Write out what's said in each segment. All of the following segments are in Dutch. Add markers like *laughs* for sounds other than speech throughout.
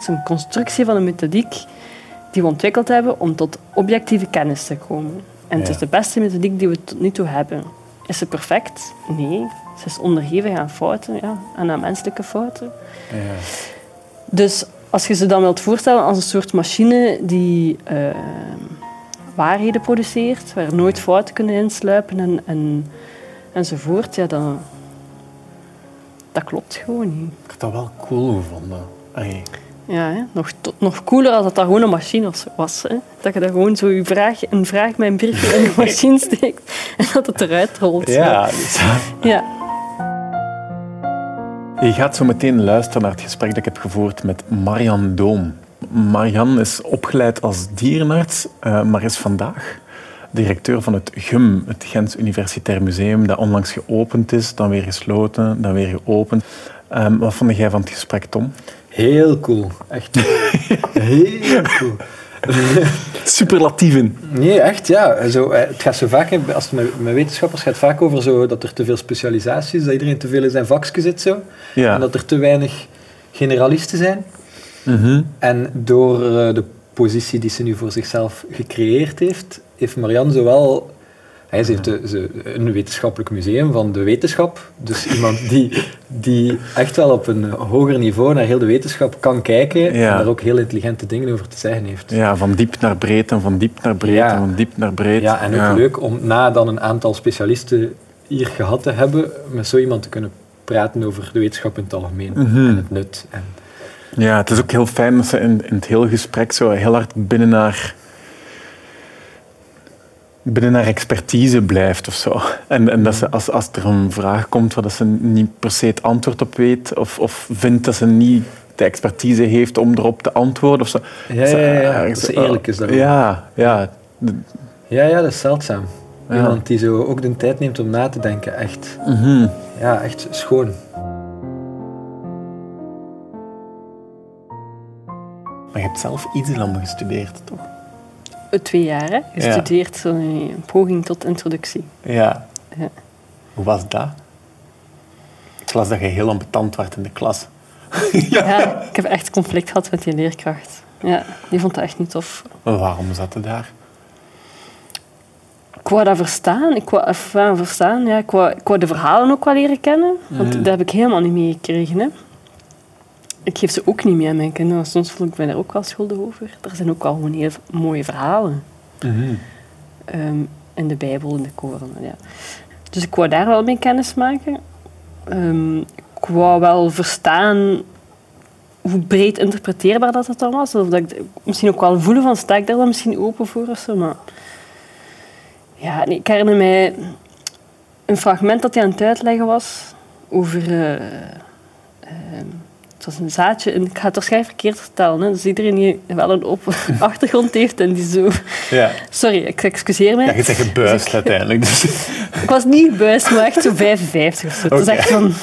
Het is een constructie van een methodiek die we ontwikkeld hebben om tot objectieve kennis te komen. En het is de beste methodiek die we tot nu toe hebben. Is ze perfect? Nee. Ze is onderhevig aan fouten ja, en aan menselijke fouten. Ja. Dus als je ze dan wilt voorstellen als een soort machine die uh, waarheden produceert, waar nooit fouten kunnen insluipen en, en, enzovoort, ja, dan, dat klopt gewoon niet. Ik had dat wel cool gevonden. Ja, hè? Nog, nog cooler als dat dat gewoon een machine was. Hè? Dat je daar gewoon zo je vraag, een vraag met een briefje in de machine *laughs* steekt en dat het eruit rolt. Ja, ja. Je gaat zo meteen luisteren naar het gesprek dat ik heb gevoerd met Marian Doom. Marian is opgeleid als dierenarts, eh, maar is vandaag directeur van het GUM, het Gens Universitair Museum, dat onlangs geopend is, dan weer gesloten, dan weer geopend. Um, wat vond jij van het gesprek, Tom? Heel cool. Echt heel cool. Superlatieven. Nee, echt, ja. Zo, eh, het gaat zo vaak, als het met, met wetenschappers gaat vaak over zo, dat er te veel specialisatie is, dat iedereen te veel in zijn vakje zit. Zo. Ja. En dat er te weinig generalisten zijn. Mm En door uh, de positie die ze nu voor zichzelf gecreëerd heeft, heeft Marianne zowel hij heeft een wetenschappelijk museum van de wetenschap. Dus iemand die, die echt wel op een hoger niveau naar heel de wetenschap kan kijken en daar ook heel intelligente dingen over te zeggen heeft. Ja, van diep naar breed en van diep naar breed en van diep naar breed. Ja, en ook leuk om na dan een aantal specialisten hier gehad te hebben, met zo iemand te kunnen praten over de wetenschap in het algemeen mhm. en het nut. En, ja, het is ook heel fijn dat ze in, in het hele gesprek zo heel hard binnen naar binnen haar expertise blijft of zo. En, en dat ze, als, als er een vraag komt waar ze niet per se het antwoord op weet, of, of vindt dat ze niet de expertise heeft om erop te antwoorden. Of zo. Ja, ja, ja, ja. dat ze eerlijk is daarover. Ja, ja. Ja, ja, dat is zeldzaam. Iemand die zo ook de tijd neemt om na te denken, echt. Mhm. Ja, echt schoon. Maar je hebt zelf iets landen gestudeerd, toch? Twee jaar, hè? gestudeerd, ja. een poging tot introductie. Ja. ja. Hoe was dat? Ik las dat je heel ambetant werd in de klas. *laughs* ja. ja. ik heb echt conflict gehad met die leerkracht. Ja, die vond dat echt niet tof. waarom zat je daar? Ik wou dat verstaan. Ik wou, even verstaan ja. ik, wou, ik wou de verhalen ook wel leren kennen. Want mm. dat heb ik helemaal niet meegekregen. Ik geef ze ook niet meer aan mijn kinderen. Soms voel ik me daar ook wel schuldig over. Er zijn ook wel gewoon heel mooie verhalen. Mm in de Bijbel, in de Koran. Ja. Dus ik wou daar wel mee kennis maken. Um, ik wou wel verstaan hoe breed interpreteerbaar dat het dan was. Of dat ik misschien ook wel voelen van, sta ik daar dan misschien open voor of zo. Maar ja, nee, ik herinner mij een fragment dat hij aan het uitleggen was over... Uh, het was een zaadje, en ik ga het waarschijnlijk verkeerd vertellen. Hè. Dus iedereen die wel een op *laughs* achtergrond heeft en die zo... Ja. Sorry, ik excuseer me. Ja, je zegt gebuist uiteindelijk. Dus. *laughs* ik was niet buist, maar echt zo 55 of zo. Okay. is echt van...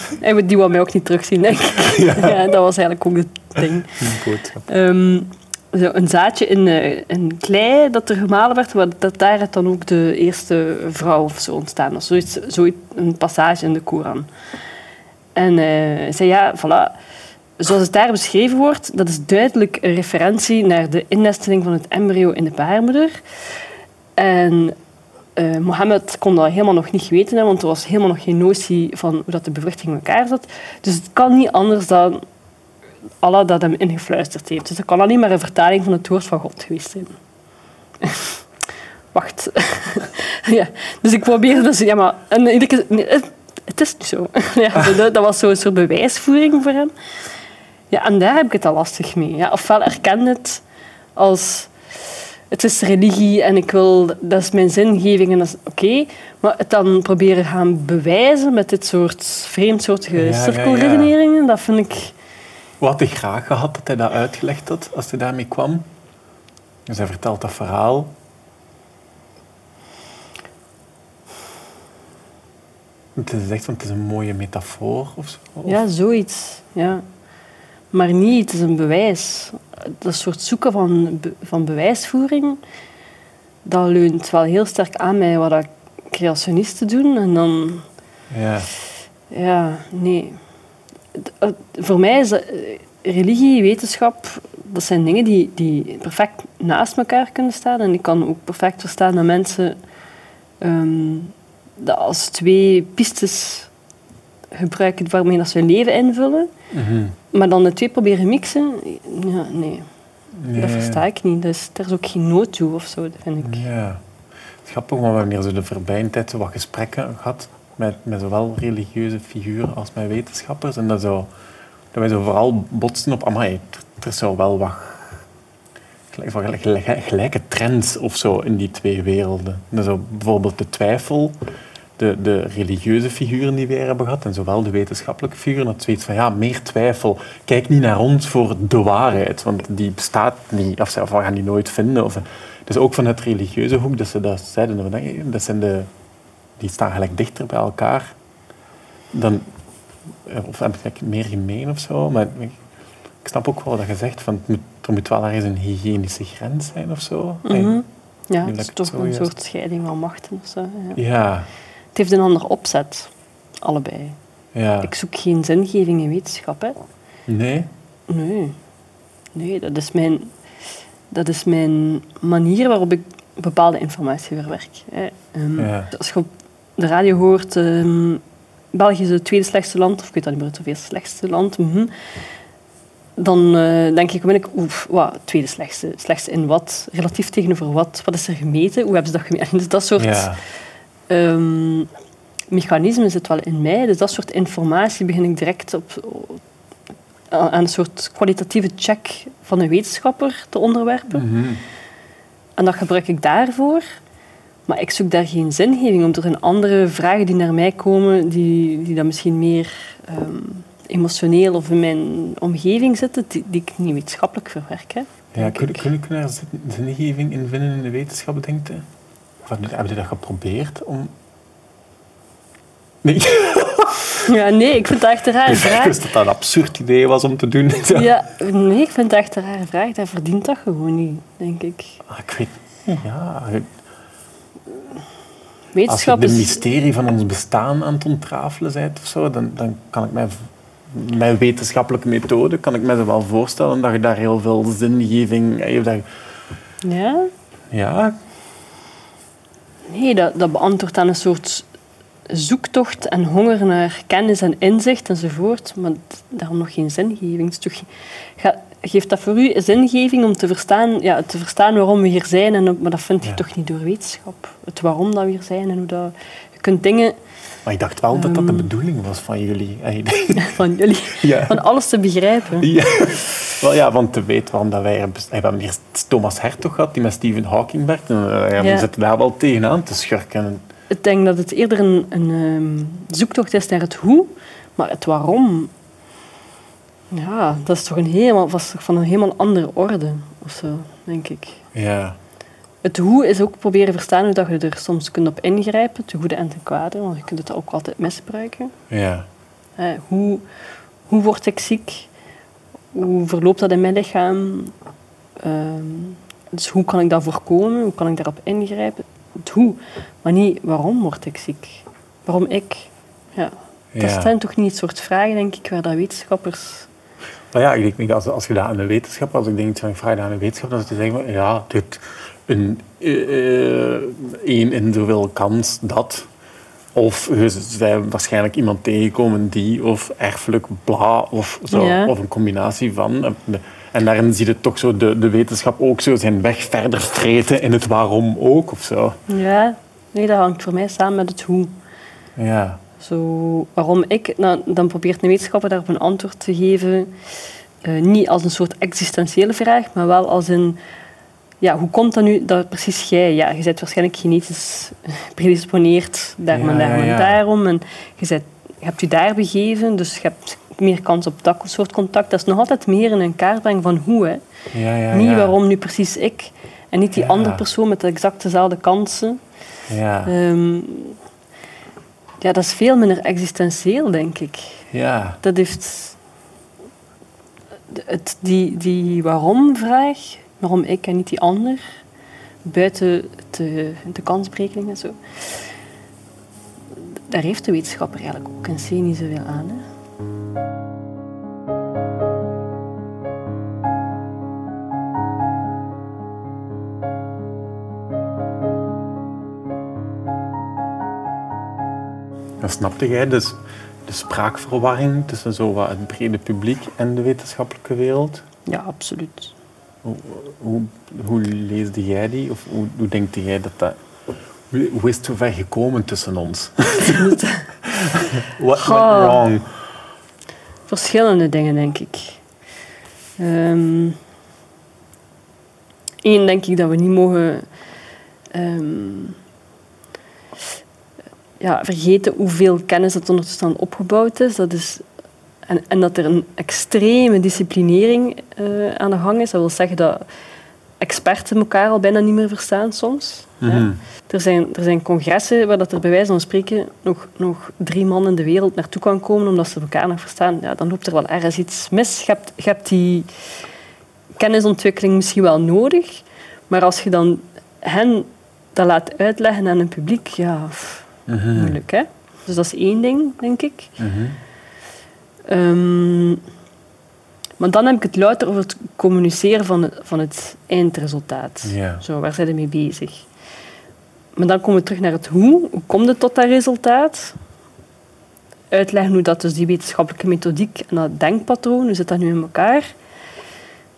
Die wou mij ook niet terugzien, denk ik. *laughs* Ja. dat was eigenlijk ook het ding. Goed. Um, zo een zaadje in, uh, in klei dat er gemalen werd, dat daaruit dan ook de eerste vrouw of zo ontstaan was. Zoiets, zoiets, een passage in de Koran. En uh, zei, ja, voilà zoals het daar beschreven wordt, dat is duidelijk een referentie naar de innesteling van het embryo in de baarmoeder. En uh, Mohammed kon dat helemaal nog niet weten, want er was helemaal nog geen notie van hoe dat de bevruchting in elkaar zat. Dus het kan niet anders dan Allah dat hem ingefluisterd heeft. Dus dat kan alleen maar een vertaling van het woord van God geweest zijn. *laughs* Wacht. *laughs* ja. Dus ik probeerde dus... Ja, maar... Het is niet zo. *laughs* ja, dat, dat was zo'n soort bewijsvoering voor hem. Ja, en daar heb ik het al lastig mee. Ja. Ofwel erken het als het is religie en ik wil, dat is mijn zingeving en dat is oké. Maar het dan proberen gaan bewijzen met dit soort vreemdsoortige ja, cirkelredeneringen, dat vind ik... Wat had hij graag gehad dat hij dat uitgelegd had als hij daarmee kwam? Dus hij vertelt dat verhaal. Het is echt van, het is een mooie metafoor of zo. Ja, zoiets. Ja maar niet, het is een bewijs. Dat soort zoeken van, van bewijsvoering, dat leunt wel heel sterk aan mij wat creationisten doen. En dan... Ja. Ja, nee. Voor mij is dat, religie, wetenschap, dat zijn dingen die, die perfect naast elkaar kunnen staan. En ik kan ook perfect verstaan dat mensen ehm, dat als twee pistes gebruiken waarmee dat ze hun leven invullen. Mhm. Maar dan de twee proberen mixen, ja, nee. Dat versta ik niet. Dus, er is ook geen nood toe of zo, vind ik. Ja. Het grappig, want we hebben hier zo de voorbije tijd wat gesprekken gehad met, met zowel religieuze figuren als met wetenschappers. En dat, zo, dat wij zo vooral botsen op, amai, er is zo wel wat gelijke trends of zo in die twee werelden. Dus bijvoorbeeld de twijfel, de, de religieuze figuren die we hebben gehad, en zowel de wetenschappelijke figuren, dat zoiets van ja, meer twijfel. Kijk niet naar ons voor de waarheid, want die bestaat niet, of, of we gaan die nooit vinden. Of, dus ook van het religieuze hoek, dat ze dat zeiden, dat zijn de, die staan gelijk dichter bij elkaar dan, of heb ik meer gemeen of zo, maar ik snap ook wel dat je zegt, van, moet, er moet wel ergens een hygiënische grens zijn of zo. Mhm. Ja, het is toch een soort scheiding van machten of zo. Ja. ja. Het heeft een andere opzet, allebei. Ja. Ik zoek geen zingeving in wetenschap, hè. Nee? Nee. Nee, dat is mijn, dat is mijn manier waarop ik bepaalde informatie verwerk. Hè. Um, ja. Als je op de radio hoort... Um, België is het tweede slechtste land, of ik weet dat niet meer, het slechtste land. Mm dan uh, denk ik onmiddellijk, oef, wat, tweede slechtste. Slechtste in wat? Relatief tegenover wat? Wat is er gemeten? Hoe hebben ze dat gemeten? Dus *laughs* dat soort ja. Um, mechanismen zit wel in mij. Dus dat soort informatie begin ik direct op, aan een soort kwalitatieve check van een wetenschapper te onderwerpen. Mhm. En dat gebruik ik daarvoor. Maar ik zoek daar geen zingeving om. Er zijn andere vragen die naar mij komen, die, die dan misschien meer... Um, emotioneel of in mijn omgeving zitten, die, die ik niet wetenschappelijk verwerk. Hè, ja, kun, kun ik daar zingeving in vinden in de wetenschap, denkt u? Of hebben jullie dat geprobeerd om... Nee. *laughs* Ja, nee, ik vind het echt een rare vraag. Ik wist dat dat een absurd idee was om te doen. *laughs* Ja, nee, ik vind het echt een rare vraag. Dat verdient dat gewoon niet, denk ik. Ah, ik weet ja... Wetenschap Als je de mysterie van ons bestaan aan het ontrafelen bent of zo, dan, dan kan ik mij met wetenschappelijke methode kan ik me wel voorstellen dat je daar heel veel zingeving... hebt. Ja? Ja. Nee, dat, dat beantwoordt aan een soort zoektocht en honger naar kennis en inzicht enzovoort, maar daarom nog geen zingeving. Dus toch, geeft dat voor u een zingeving om te verstaan, ja, te verstaan waarom we hier zijn, en, maar dat vind je toch niet door wetenschap. Het waarom dat we hier zijn en hoe dat... Je kunt dingen maar ik dacht wel dat dat de ehm. bedoeling was van jullie. *laughs* van jullie? Ja. Van alles te begrijpen. Ja. Wel ja, want te weten waarom dat wij... We hebben eerst Thomas Hertog gehad, die met Stephen Hawking werkte. En we zitten daar wel tegenaan te schurken. Ik denk dat het eerder een, een um, zoektocht is naar het hoe, maar het waarom... Ja, dat is toch een helemaal, was toch van een helemaal andere orde, of zo, denk ik. Ja het hoe is ook proberen verstaan hoe dat je er soms kunt op ingrijpen, te goede en te kwade, want je kunt het ook altijd misbruiken. Ja. hoe, hoe word ik ziek? Hoe verloopt dat in mijn lichaam? Ehm, dus hoe kan ik dat voorkomen? Hoe kan ik daarop ingrijpen? Het hoe, maar niet waarom word ik ziek? Waarom ik? Ja. Dat zijn toch niet het soort vragen, denk ik, waar dat wetenschappers... Nou ja, ik denk, als, als je dat aan de wetenschap, als ik denk, ik vraag dat aan de wetenschap, dan is het zeggen, ja, dit een één in zoveel kans dat. Of je zijn waarschijnlijk iemand tegenkomen die, of erfelijk bla, of, zo, of een combinatie van. En daarin zie je toch zo de, de wetenschap ook zo zijn weg verder streten in het waarom ook, of zo. Ja, nee, dat hangt voor mij samen met het hoe. Ja. Zo, waarom ik, nou, dan probeert een wetenschapper daarop een antwoord te geven. Uh, niet als een soort existentiële vraag, maar wel als een ja, hoe komt dat nu dat precies jij? Ja, je bent waarschijnlijk genetisch predisponeerd daarom en daarom en daarom. En je, bent, je hebt je daar begeven, dus je hebt meer kans op dat soort contact. Dat is nog altijd meer in een kaart brengen van hoe. Hè. niet waarom nu precies ik en niet die andere persoon met exact dezelfde kansen. Ja. Um, ja, dat is veel minder existentieel, denk ik. Ja. Dat heeft... Het, die, die waarom-vraag Waarom ik en niet die ander? Buiten de, de en zo. Daar heeft de wetenschapper eigenlijk ook een zin niet zoveel aan. Hè? Snapte jij dus de spraakverwarring tussen zo wat het brede publiek en de wetenschappelijke wereld? Ja, absoluut. Hoe, hoe, hoe leesde jij die? Of hoe, hoe denkte jij dat dat... Hoe is het zo ver gekomen tussen ons? *laughs* What went wrong? Verschillende dingen, denk ik. Eén, ehm, denk ik dat we niet mogen ehm, ja, vergeten hoeveel kennis dat ondertussen opgebouwd is. Dat is en, en dat er een extreme disciplinering uh, aan de gang is. Dat wil zeggen dat experten elkaar al bijna niet meer verstaan soms. Mhm. er, zijn, er zijn congressen waar dat er bij wijze van spreken nog, nog drie man in de wereld naartoe kan komen omdat ze elkaar nog verstaan. Ja, dan loopt er wel ergens iets mis. Je hebt, je hebt die kennisontwikkeling misschien wel nodig, maar als je dan hen dat laat uitleggen aan een publiek, ja, mhm. moeilijk hè. Dus dat is één ding, denk ik. Mhm. Ehm, maar dan heb ik het louter over het communiceren van het, van het eindresultaat. Zo, waar zijn we mee bezig? Maar dan komen we terug naar het hoe. Hoe komt het tot dat resultaat? Uitleggen hoe dat dus die wetenschappelijke methodiek en dat denkpatroon, hoe zit dat nu in elkaar?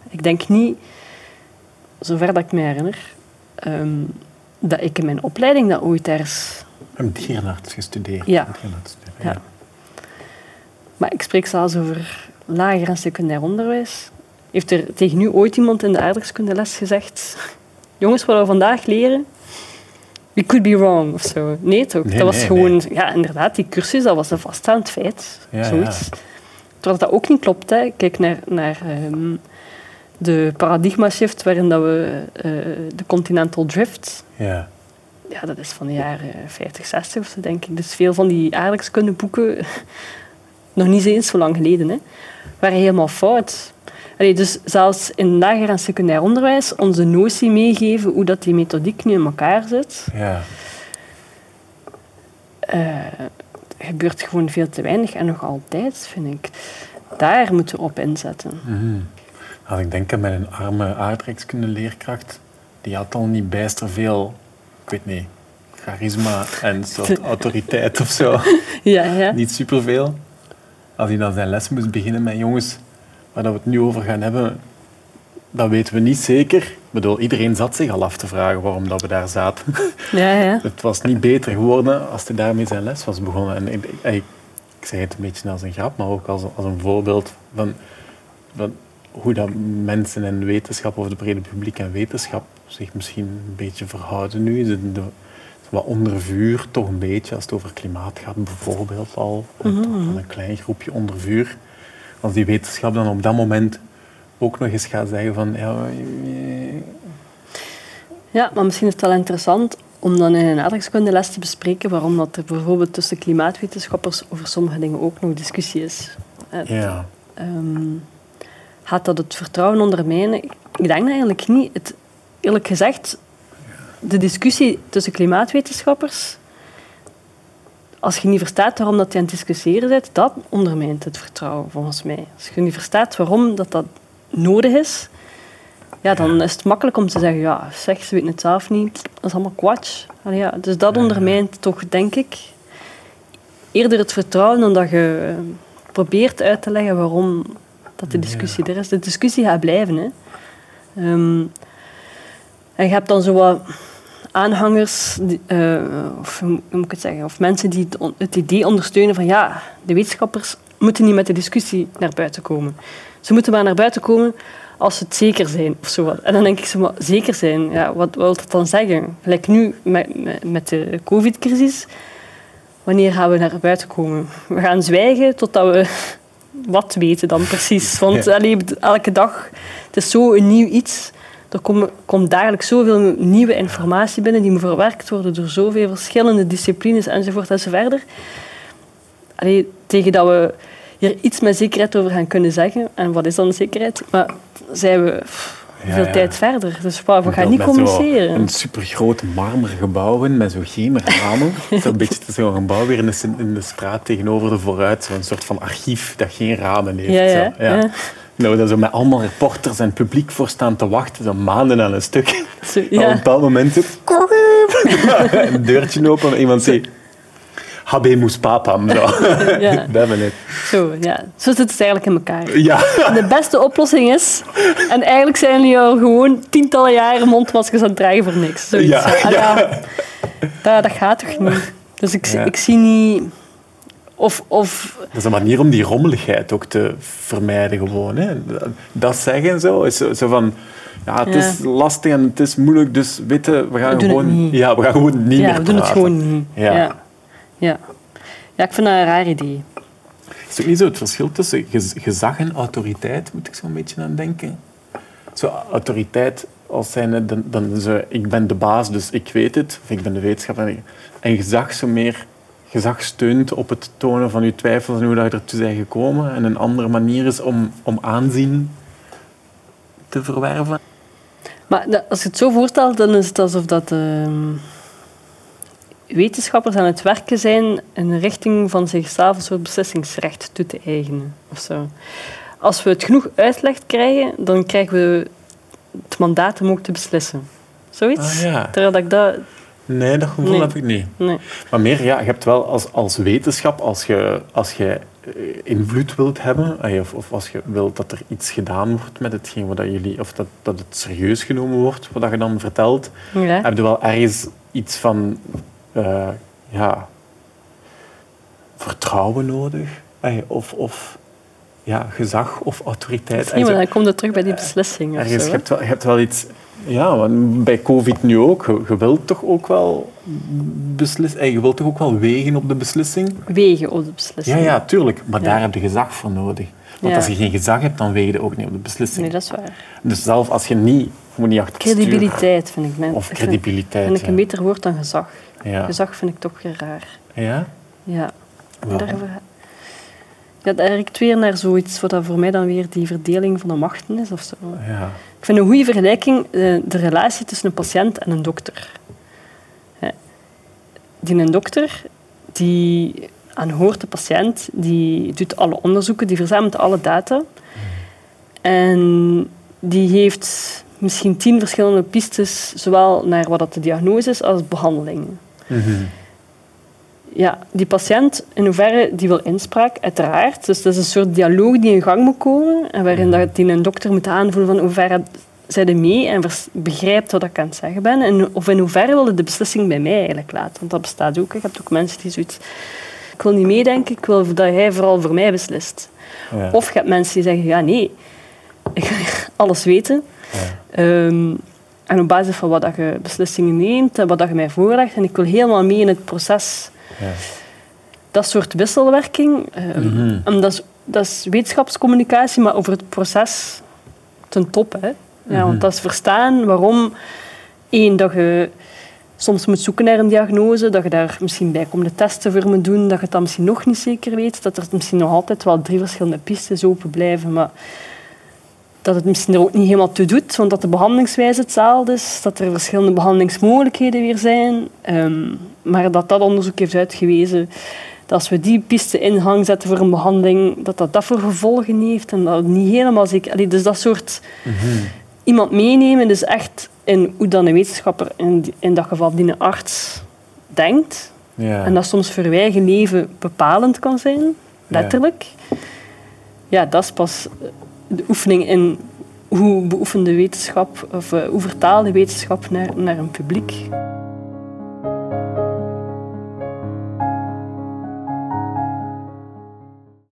Ik denk niet, zover dat ik me herinner, ehm, dat ik in mijn opleiding dat ooit ergens... Een dierenarts gestudeerd. Ja. ja. Maar ik spreek zelfs over lager en secundair onderwijs. Heeft er tegen nu ooit iemand in de aardrijkskundeles gezegd... Jongens, wat we vandaag leren... We could be wrong, of zo. Nee, toch? dat was gewoon... Ja, inderdaad, die cursus, dat was een vaststaand feit. Ja, zoiets. Ja. Terwijl dat ook niet klopt. Hè. Kijk naar, naar um, de paradigma-shift waarin dat we uh, de continental drift... Ja. Ja, dat is van de jaren 50, 60 of zo, denk ik. Dus veel van die aardrijkskundeboeken nog niet eens zo lang geleden, hè, waren helemaal fout. Allee, dus zelfs in lager en secundair onderwijs onze notie meegeven hoe dat die methodiek nu in elkaar zit. Ja. Uh, gebeurt gewoon veel te weinig en nog altijd, vind ik. Daar moeten we op inzetten. Mm Als ik denk aan mijn arme aardrijkskunde-leerkracht, die had al niet bijster veel, ik weet niet, charisma en soort *laughs* autoriteit of zo. Ja, ja. Niet superveel als hij dan zijn les moest beginnen met jongens, waar we het nu over gaan hebben, dat weten we niet zeker. Ik bedoel, iedereen zat zich al af te vragen waarom dat we daar zaten. *laughs* Ja, ja. *laughs* Het was niet beter geworden als hij daarmee zijn les was begonnen. En ik, ik, ik zeg het een beetje als een grap, maar ook als, als een voorbeeld van, van hoe dat mensen en wetenschap, of de brede publiek en wetenschap, zich misschien een beetje verhouden nu. De, de, wat onder vuur, toch een beetje, als het over klimaat gaat bijvoorbeeld al. Mm Van een klein groepje onder vuur. Als die wetenschap dan op dat moment ook nog eens gaat zeggen van... Ja, ja maar misschien is het wel interessant om dan in een aardrijkskundeles te bespreken waarom dat er bijvoorbeeld tussen klimaatwetenschappers over sommige dingen ook nog discussie is. ja. Um, gaat dat het vertrouwen ondermijnen? Ik denk eigenlijk niet. Het, eerlijk gezegd, de discussie tussen klimaatwetenschappers, als je niet verstaat waarom dat je aan het discussiëren bent, dat ondermijnt het vertrouwen volgens mij. Als je niet verstaat waarom dat, dat nodig is, ja, dan is het makkelijk om te zeggen, ja, zeg, ze weten het zelf niet, dat is allemaal kwats. Ja, dus dat ondermijnt toch, denk ik, eerder het vertrouwen dan dat je eh, probeert uit te leggen waarom dat de discussie er is. De discussie gaat blijven. Hè. Ehm, en je hebt dan zo wat aanhangers, uh, of hoe moet ik het zeggen, of mensen die het, het, idee ondersteunen van ja, de wetenschappers moeten niet met de discussie naar buiten komen. Ze moeten maar naar buiten komen als ze het zeker zijn of zo. En dan denk ik zo, maar zeker zijn, ja, wat, wat wil dat dan zeggen? Gelijk nu met, met de covid-crisis, wanneer gaan we naar buiten komen? We gaan zwijgen totdat we *laughs* wat weten dan precies. Want elke dag, het is zo een nieuw iets er komt, dagelijks zoveel nieuwe informatie binnen die moet verwerkt worden door zoveel verschillende disciplines enzovoort enzoverder. Allee, tegen dat we hier iets met zekerheid over gaan kunnen zeggen. En wat is dan zekerheid? Maar zijn we veel tijd verder. Dus we gaan niet communiceren. Een supergroot marmeren gebouw met zo geen ramen. *laughs* Zo'n beetje zo'n gebouw weer in de, in de straat tegenover de vooruit. Zo'n soort van archief dat geen ramen heeft. Ja, ja. Nou, daar zo met allemaal reporters en publiek voor staan te wachten, zo maanden aan een stuk. ja. Op een bepaald moment zo... *laughs* een deurtje open en iemand zei... habemus papam. Zo. *laughs* ja. ben benieuwd. Zo, ja. Zo zit het eigenlijk in elkaar. Ja. De beste oplossing is... En eigenlijk zijn jullie al gewoon tientallen jaren mondmaskers aan het dragen voor niks. Zoiets. Ja. Ah, ja. Dat, dat gaat toch niet? Dus ik, ik zie niet... Of, of... Dat is een manier om die rommeligheid ook te vermijden gewoon. Hè. Dat zeggen zo, is zo van... Ja, het is lastig en het is moeilijk, dus weten, we gaan we gewoon... Ja, we gaan gewoon niet ja, meer we doen het gewoon niet. Ja. ja. Ja. ja, ik vind dat een raar idee. Is het ook niet zo het verschil tussen gezag en autoriteit, moet ik zo een beetje aan denken? Zo, autoriteit als zijnde, dan, dan zo, ik ben de baas, dus ik weet het, of ik ben de wetenschapper. En gezag zo meer gezag steunt op het tonen van je twijfels en hoe je ertoe bent gekomen. En een andere manier is om, om aanzien te verwerven. Maar als je het zo voorstelt, dan is het alsof dat ehm, wetenschappers aan het werken zijn in de richting van zichzelf een soort beslissingsrecht toe te eigenen. Of zo. Als we het genoeg uitleg krijgen, dan krijgen we het mandaat om ook te beslissen. Zoiets? Ah, ja. Terwijl ik dat Nee, dat gevoel heb ik niet. Nee. Maar meer, ja, je hebt wel als, als wetenschap, als je, als je eh, invloed wilt hebben, of, of als je wilt dat er iets gedaan wordt met hetgeen wat jullie, of dat, dat het serieus genomen wordt, wat je dan vertelt, ja. heb je wel ergens iets van uh, ja, vertrouwen nodig. Of, of ja, gezag of autoriteit. Nee, maar dan komt terug bij die beslissing. Ergens, je, hebt wel, je hebt wel iets ja, want bij COVID nu ook. Je, wilt toch ook wel beslissen. Je wilt toch ook wel wegen op de beslissing? Wegen op de beslissing. Ja, ja, tuurlijk. Maar daar heb je gezag voor nodig. Want als je geen gezag hebt, dan weeg je ook niet op de beslissing. Nee, dat is waar. Dus zelf als je niet... Je moet niet achter Credibiliteit vind ik. Mijn, of credibiliteit, Vind ik een beter woord dan gezag. Gezag vind ik toch raar. Ja? Ja. Ja, dat werkt weer naar zoiets wat voor mij dan weer die verdeling van de machten is. Of zo. Ja. Ik vind een goede vergelijking eh, de relatie tussen een patiënt en een dokter. Die een dokter die aanhoort de patiënt, die doet alle onderzoeken, die verzamelt alle data. En die heeft misschien tien verschillende pistes, zowel naar wat dat de diagnose is als behandeling. Mm ja, die patiënt, in hoeverre die wil inspraak, uiteraard. Dus dat is een soort dialoog die in gang moet komen en waarin dat die een dokter moet aanvoelen van hoeverre zij er mee en begrijpt wat ik aan het zeggen ben. En of in hoeverre wil de beslissing bij mij eigenlijk laten. Want dat bestaat ook. Je hebt ook mensen die zoiets... Ik wil niet meedenken, ik wil dat hij vooral voor mij beslist. Ja. Of je hebt mensen die zeggen, ja nee, ik wil *laughs* alles weten. Ja. Um, en op basis van wat je beslissingen neemt en wat je mij voorlegt. En ik wil helemaal mee in het proces ja. Dat soort wisselwerking, um, dat, is, dat is wetenschapscommunicatie, maar over het proces ten top. Hè. Ja, Want mhm. dat is verstaan waarom, één, dat je soms moet zoeken naar een diagnose, dat je daar misschien bijkomende testen voor moet doen, dat je het dan misschien nog niet zeker weet, dat er misschien nog altijd wel drie verschillende pistes open blijven, maar dat het misschien er ook niet helemaal toe doet, want dat de behandelingswijze hetzelfde is, dat er verschillende behandelingsmogelijkheden weer zijn, ehm, maar dat dat onderzoek heeft uitgewezen dat als we die piste in hang zetten voor een behandeling, dat dat, dat voor gevolgen heeft en dat niet helemaal zeker... Allee, dus dat soort mhm. iemand meenemen, dus echt in hoe dan een wetenschapper, in, in dat geval die een arts, denkt. En dat soms voor wij leven bepalend kan zijn, letterlijk. Ja. ja, dat is pas de oefening in hoe beoefende wetenschap, of uh, hoe vertaalde wetenschap naar, naar een publiek.